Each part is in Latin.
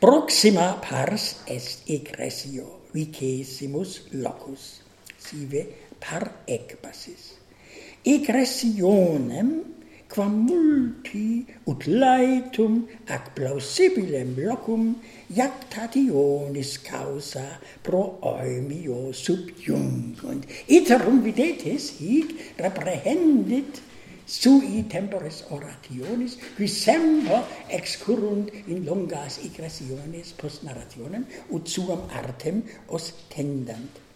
Proxima pars est egressio, vicesimus locus, sive par ecbasis. Egressionem quam multi ut laetum ac plausibilem locum jactationis causa pro oemio subjungunt. Iterum videtis hic reprehendit sui temporis orationis, qui semper excurrunt in longas igressiones post narrationem, ut suam artem ostendant.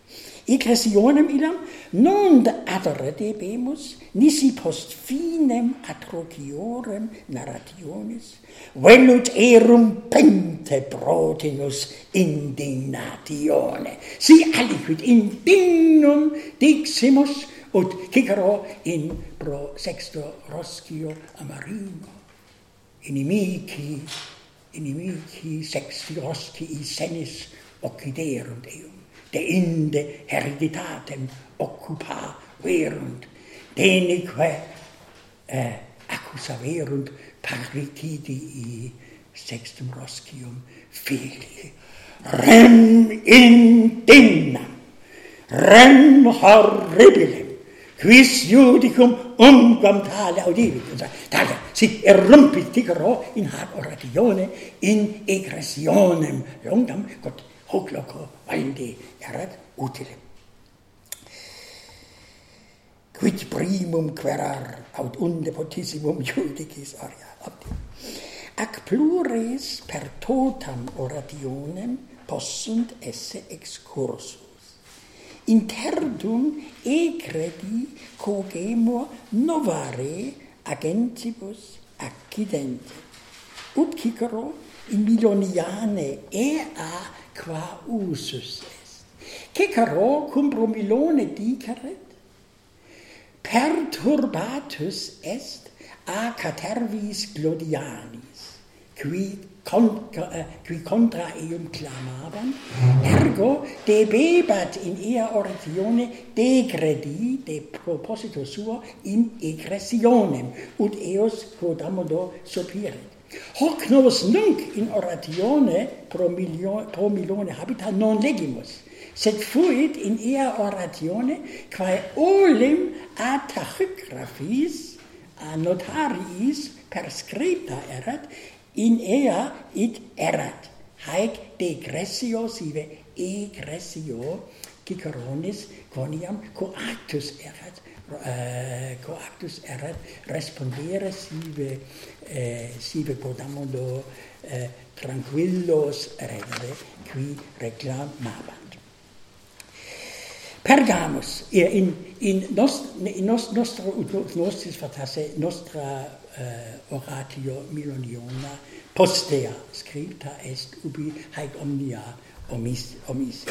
Igressionem illam non adere debemus, nisi post finem atrociorem narrationis, velut erum pente protinus indignatione. Si aliquid indignum diximus, ut Cicero in pro sexto Roscio Amarino inimici inimici sexti Roscii senis occiderunt eum de inde hereditatem occupa verunt. Denique eh, accusa verunt parricidi sextum Roscium fili rem indignam rem horribilem quis judicum umquam tale audivit. Tale, si errumpit Cicero in hac oratione in egressionem longam quod hoc loco valde erat utile. Quid primum querar aut unde potissimum judicis aria abdi. Ac plures per totam orationem possunt esse excursus interdum egregi cogemo novare agentibus accidente. Ut cicero in Miloniane ea qua usus est. Cicero cum Bromilone dicaret, perturbatus est a Catervis Glodianis, quid contra, eh, qui contra eum clamavam, ergo debebat in ea oratione degredi de proposito suo in egressionem, ut eos quodamodo sopiret. Hoc novus nunc in oratione pro, milio, pro milione habita non legimus, sed fuit in ea oratione quae olim a tachygraphis, a notariis per scripta erat, in ea id erat. Haec degressio sive egressio ciceronis quoniam coactus erat uh, coactus erat respondere sive eh, sive quodamodo eh, tranquillos redere qui reclamabant Pergamus, in, in, nost, in nost, nostro nostris fatasse, nostra uh, oratio miloniona postea scripta est ubi haec omnia omis, omisse.